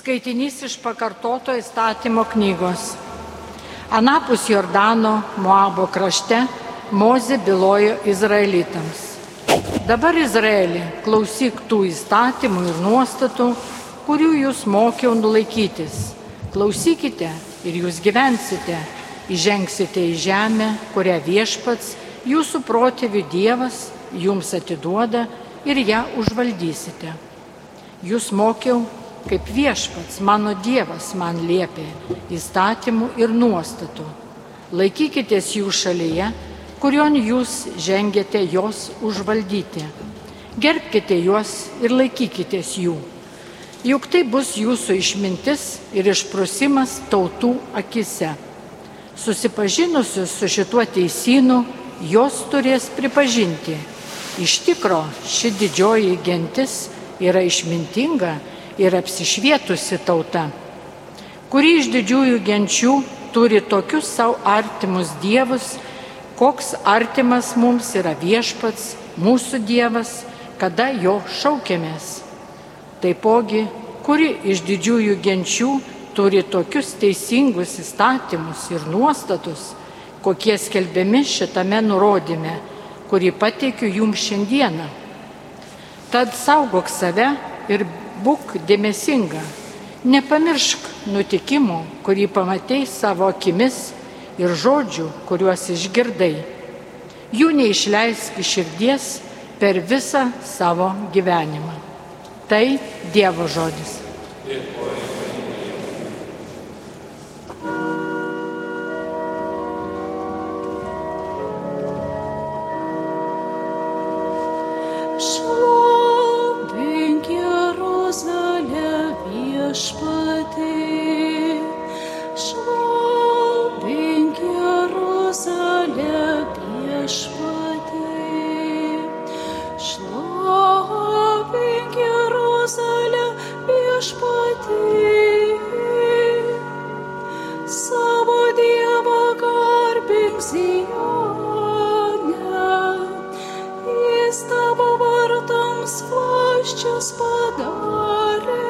Skaitinys iš pakartoto įstatymo knygos. Anapus Jordano, Moabo krašte, Moze bylojo izraelitams. Dabar Izraeli, klausyk tų įstatymų ir nuostatų, kurių jūs mokiau nulaikytis. Klausykite ir jūs gyvensite, įžengsite į žemę, kurią viešpats, jūsų protėvių Dievas, jums atiduoda ir ją užvaldysite. Jūs mokiau, kaip viešpats, mano Dievas man liepė įstatymų ir nuostatų. Laikykitės jų šalyje, kurion jūs žengėte jos užvaldyti. Gerbkite juos ir laikykitės jų. Juk tai bus jūsų išmintis ir išprusimas tautų akise. Susipažinusius su šituo teisynu, jos turės pripažinti. Iš tikro, ši didžioji gentis yra išmintinga ir apsišvietusi tauta, kuri iš didžiųjų genčių turi tokius savo artimus dievus, koks artimas mums yra viešpats, mūsų dievas, kada jo šaukėmės. Taipogi, kuri iš didžiųjų genčių turi tokius teisingus įstatymus ir nuostatus, kokie skelbiami šitame nurodyme, kurį pateikiu jums šiandieną. Tad saugok save ir būk dėmesinga. Nepamiršk nutikimų, kurį pamatei savo akimis ir žodžių, kuriuos išgirdai. Jų neišleisk iš širdies per visą savo gyvenimą. Tai Dievo žodis. Deus poderes.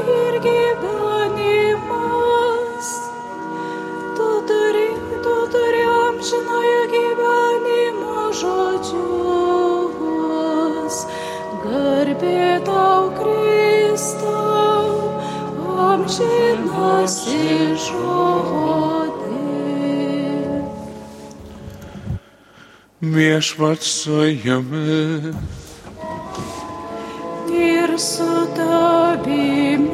Viešpats su jumis. Ir su tavimi.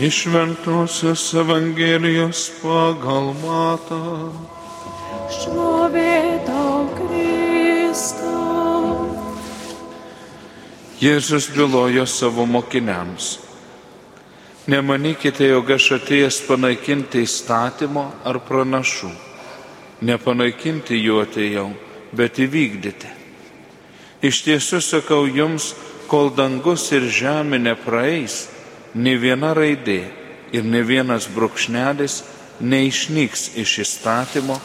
Iš Ventosios Evangelijos pagal matą. Šlovė tau Kristau. Jėzus bylojo savo mokiniams. Nemanykite, jog aš atėjęs panaikinti įstatymo ar pranašų. Nepanaikinti jų atėjau, bet įvykdyti. Iš tiesų sakau jums, kol dangus ir žemė nepraeis, ne viena raidė ir ne vienas brūkšnelis neišnyks iš įstatymo,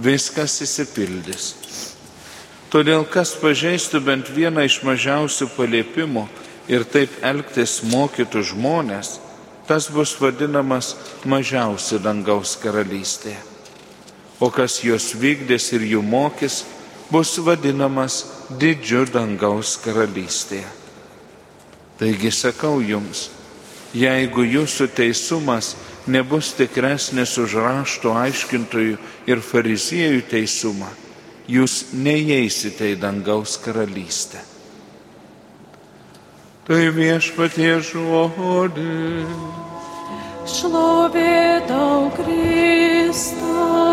viskas įsipildys. Todėl kas pažeistų bent vieną iš mažiausių paliepimų ir taip elgtis mokytų žmonės, tas bus vadinamas mažiausi dangaus karalystėje. O kas juos vykdės ir jų mokys, bus vadinamas didžiu dangaus karalystėje. Taigi sakau jums, jeigu jūsų teisumas nebus tikresnis už rašto aiškintojų ir fariziejų teisumą, jūs neįeisite į dangaus karalystę. Tai viešpatie žodis. Šlovė tau Kristau.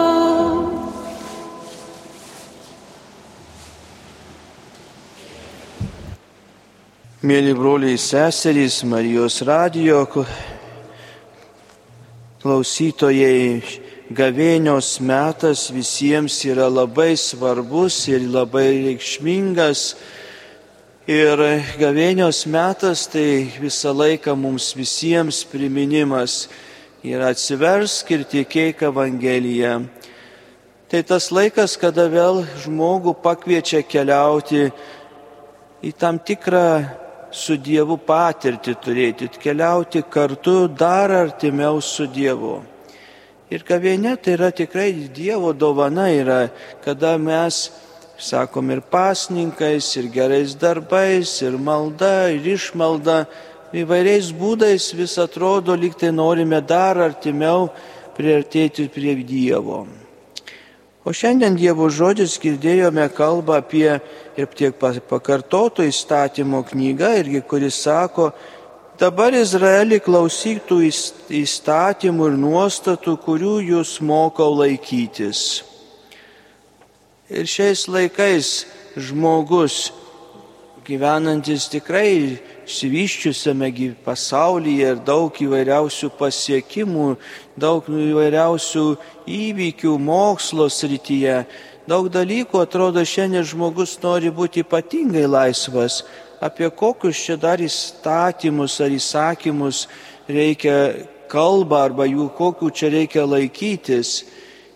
Mėly broliai seserys, Marijos radijo klausytojai, gavėnios metas visiems yra labai svarbus ir labai reikšmingas. Ir gavėnios metas tai visą laiką mums visiems priminimas ir atsiversk ir tikėk Evangeliją. Tai tas laikas, kada vėl žmogų pakviečia keliauti į tam tikrą su Dievu patirtį turėti, keliauti kartu dar artimiau su Dievu. Ir gavėnė tai yra tikrai Dievo dovana, yra, kada mes, sakom, ir pasninkais, ir gerais darbais, ir malda, ir išmalda, įvairiais būdais vis atrodo, lyg tai norime dar artimiau priartėti prie Dievo. O šiandien Dievo žodžius girdėjome kalbą apie ir tiek pakartoto įstatymo knygą, irgi kuris sako, dabar Izraelį klausyk tų įstatymų ir nuostatų, kurių jūs mokau laikytis. Ir šiais laikais žmogus gyvenantis tikrai išsivyščiusiame pasaulyje ir daug įvairiausių pasiekimų, daug įvairiausių įvykių mokslo srityje, daug dalykų atrodo šiandien žmogus nori būti ypatingai laisvas. Apie kokius čia dar įstatymus ar įsakymus reikia kalbą arba jų kokių čia reikia laikytis.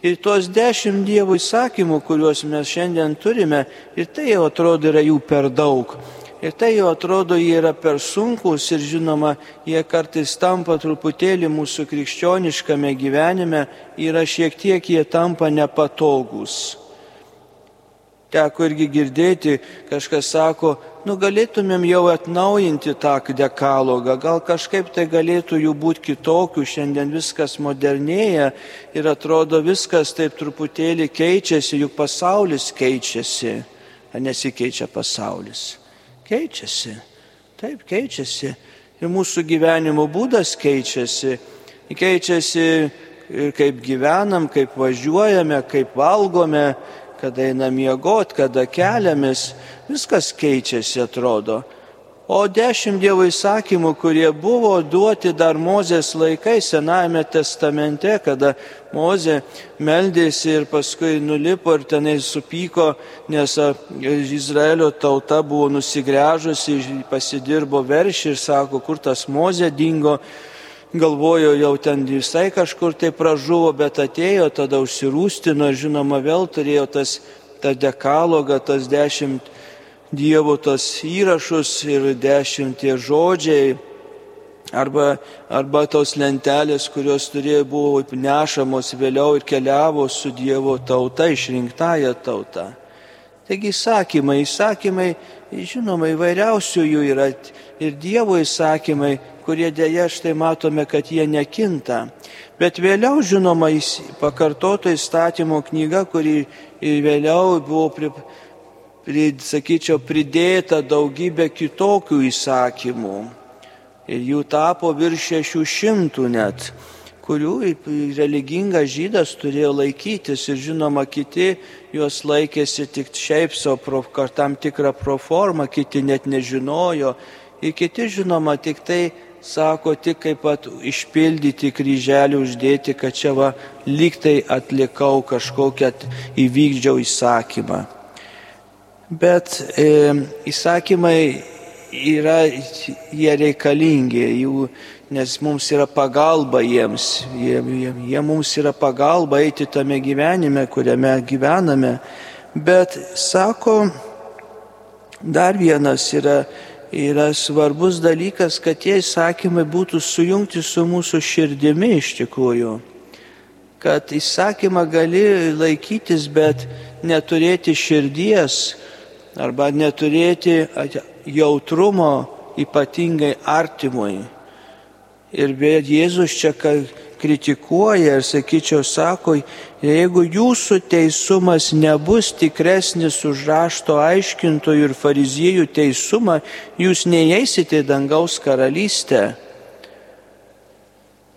Ir tuos dešimt Dievo įsakymų, kuriuos mes šiandien turime, ir tai jau atrodo yra jų per daug. Ir tai jau atrodo, jie yra per sunkus ir žinoma, jie kartais tampa truputėlį mūsų krikščioniškame gyvenime, yra šiek tiek jie tampa nepatogus. Teko irgi girdėti, kažkas sako, nu galėtumėm jau atnaujinti tą dekalogą, gal kažkaip tai galėtų jų būti kitokių, šiandien viskas modernėja ir atrodo viskas taip truputėlį keičiasi, juk pasaulis keičiasi, ar nesikeičia pasaulis. Keičiasi. Taip, keičiasi. Ir mūsų gyvenimo būdas keičiasi. Keičiasi ir kaip gyvenam, kaip važiuojame, kaip valgome, kada einam miegot, kada keliamės. Viskas keičiasi, atrodo. O dešimt Dievo įsakymų, kurie buvo duoti dar Mozės laikai Senajame testamente, kada Mozė meldėsi ir paskui nulipo ir tenai supyko, nes Izraelio tauta buvo nusigręžusi, pasidirbo veršį ir sako, kur tas Mozė dingo. Galvojo, jau ten visai kažkur tai pražuvo, bet atėjo, tada užsirūstino, žinoma, vėl turėjo tas tą dekalogą, tas dešimt Dievo tos įrašus ir dešimtie žodžiai, arba, arba tos lentelės, kurios turėjo buvo nešamos vėliau ir keliavo su Dievo tauta, išrinktąją tautą. Taigi įsakymai, įsakymai, žinoma, įvairiausių jų yra ir Dievo įsakymai, kurie dėja štai matome, kad jie nekinta. Bet vėliau, žinoma, pakartoto įstatymo knyga, kuri vėliau buvo pripažinta sakyčiau, pridėta daugybė kitokių įsakymų. Ir jų tapo virš šešių šimtų net. Kurių religingas žydas turėjo laikytis ir žinoma kiti juos laikėsi tik šiaip savo tam tikrą proformą, kiti net nežinojo ir kiti žinoma tik tai sako tik kaip pat išpildyti kryželį, uždėti, kad čia va lygtai atlikau kažkokią įvykdžiau įsakymą. Bet e, įsakymai yra, jie reikalingi, jų, nes mums yra pagalba jiems, jie, jie, jie mums yra pagalba eiti tame gyvenime, kuriame gyvename. Bet sako, dar vienas yra yra svarbus dalykas, kad tie įsakymai būtų sujungti su mūsų širdimi iš tikrųjų. Kad įsakymą gali laikytis, bet neturėti širdies arba neturėti jautrumo ypatingai artimui. Ir bet Jėzus čia kritikuoja ir, sakyčiau, sako, jeigu jūsų teisumas nebus tikresnis už rašto aiškintojų ir fariziejų teisumą, jūs neįeisite į dangaus karalystę.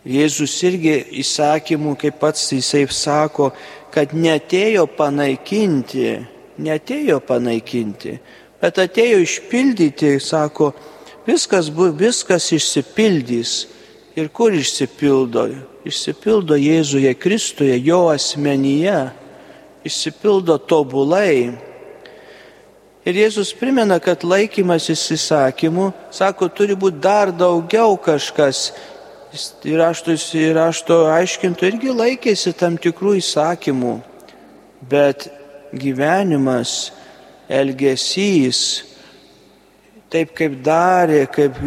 Jėzus irgi įsakymų, kaip pats jisai sako, kad netėjo panaikinti, netėjo panaikinti, bet atėjo išpildyti, sako, viskas, bu, viskas išsipildys. Ir kur išsipildo? Išsipildo Jėzuje Kristuje, jo asmenyje, išsipildo tobulai. Ir Jėzus primena, kad laikymasis įsakymų, sako, turi būti dar daugiau kažkas. Ir rašto, aiškintų irgi laikėsi tam tikrų įsakymų, bet gyvenimas, elgesys, taip kaip darė, kaip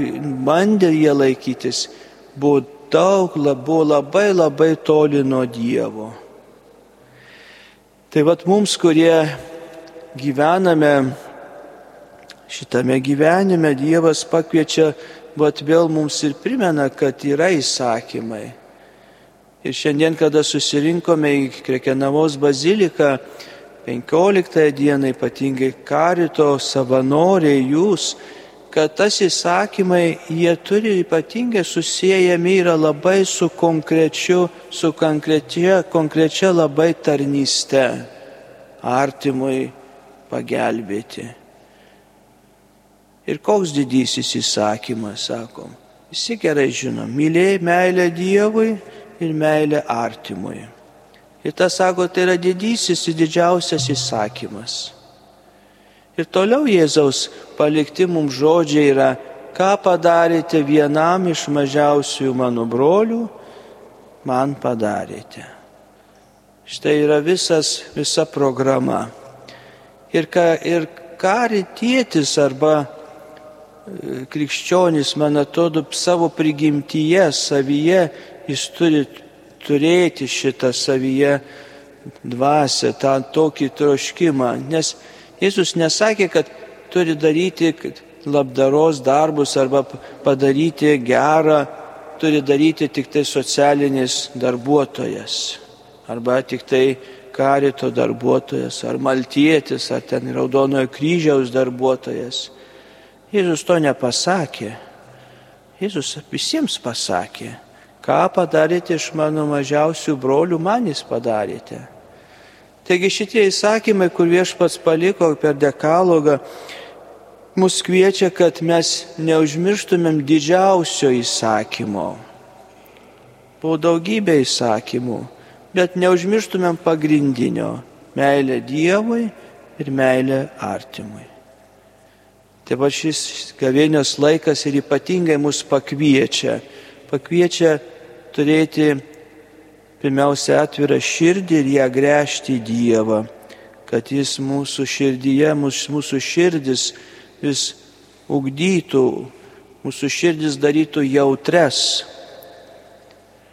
bandė jie laikytis, buvo daug, buvo labai labai toli nuo Dievo. Tai vad mums, kurie gyvename šitame gyvenime, Dievas pakviečia, vad vėl mums ir primena, kad yra įsakymai. Ir šiandien, kada susirinkome į Krekenavos baziliką, 15 dieną ypatingai karito savanoriai jūs, kad tas įsakymai, jie turi ypatingai susijęjami yra labai su konkrečiu, su konkrečia, konkrečia labai tarnyste, artimui pagelbėti. Ir koks didysis įsakymas, sakom, visi gerai žino, mylėjai meilę Dievui ir meilę artimui. Ir tas sako, tai yra didysis ir didžiausias įsakymas. Ir toliau Jėzaus palikti mums žodžiai yra, ką padarėte vienam iš mažiausių mano brolių, man padarėte. Štai yra visas, visa programa. Ir ką, ir ką rytietis arba e, krikščionis, man atrodo, savo prigimtyje, savyje, jis turi turėti šitą savyje dvasę, tą tokį troškimą. Nes Jėzus nesakė, kad turi daryti labdaros darbus arba padaryti gerą, turi daryti tik tai socialinis darbuotojas arba tik tai karito darbuotojas ar maltietis ar ten raudonojo kryžiaus darbuotojas. Jėzus to nepasakė. Jėzus visiems pasakė, ką padarėte iš mano mažiausių brolių, man jis padarėte. Taigi šitie įsakymai, kur viešpats paliko per dekalogą, mus kviečia, kad mes neužmirštumėm didžiausio įsakymo. Buvo daugybė įsakymų, bet neužmirštumėm pagrindinio - meilė Dievui ir meilė artimui. Taip pat šis gavėnios laikas ir ypatingai mus pakviečia, pakviečia turėti pirmiausia atvirą širdį ir ją gręžti į Dievą, kad Jis mūsų širdyje, mūsų, širdis vis ugdytų, mūsų širdis darytų jautres,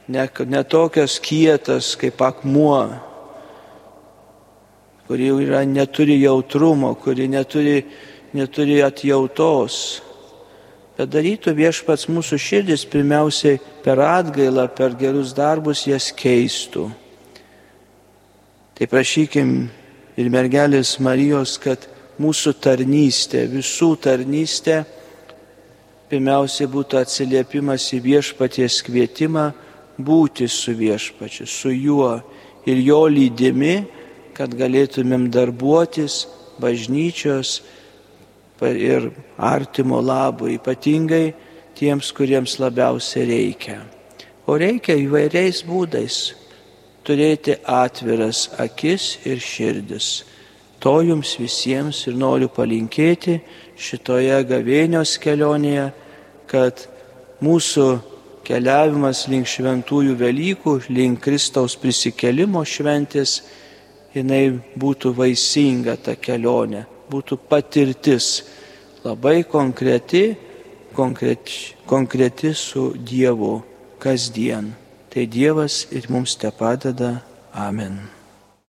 ne, ne tokias kietas kaip akmuo, kuri yra, neturi jautrumo, kuri neturi, neturi atjautos bet darytų viešpats mūsų širdis pirmiausiai per atgailą, per gerus darbus jas keistų. Tai prašykim ir mergelės Marijos, kad mūsų tarnystė, visų tarnystė, pirmiausiai būtų atsiliepimas į viešpaties kvietimą būti su viešpačiu, su juo ir jo lydimi, kad galėtumėm darbuotis bažnyčios ir artimo labo, ypatingai tiems, kuriems labiausiai reikia. O reikia įvairiais būdais turėti atviras akis ir širdis. To jums visiems ir noriu palinkėti šitoje gavėnios kelionėje, kad mūsų keliavimas link šventųjų Velykų, link Kristaus prisikelimo šventės, jinai būtų vaisinga ta kelionė, būtų patirtis labai konkreti, konkreti, konkreti su Dievu kasdien. Tai Dievas ir mums te padeda. Amen.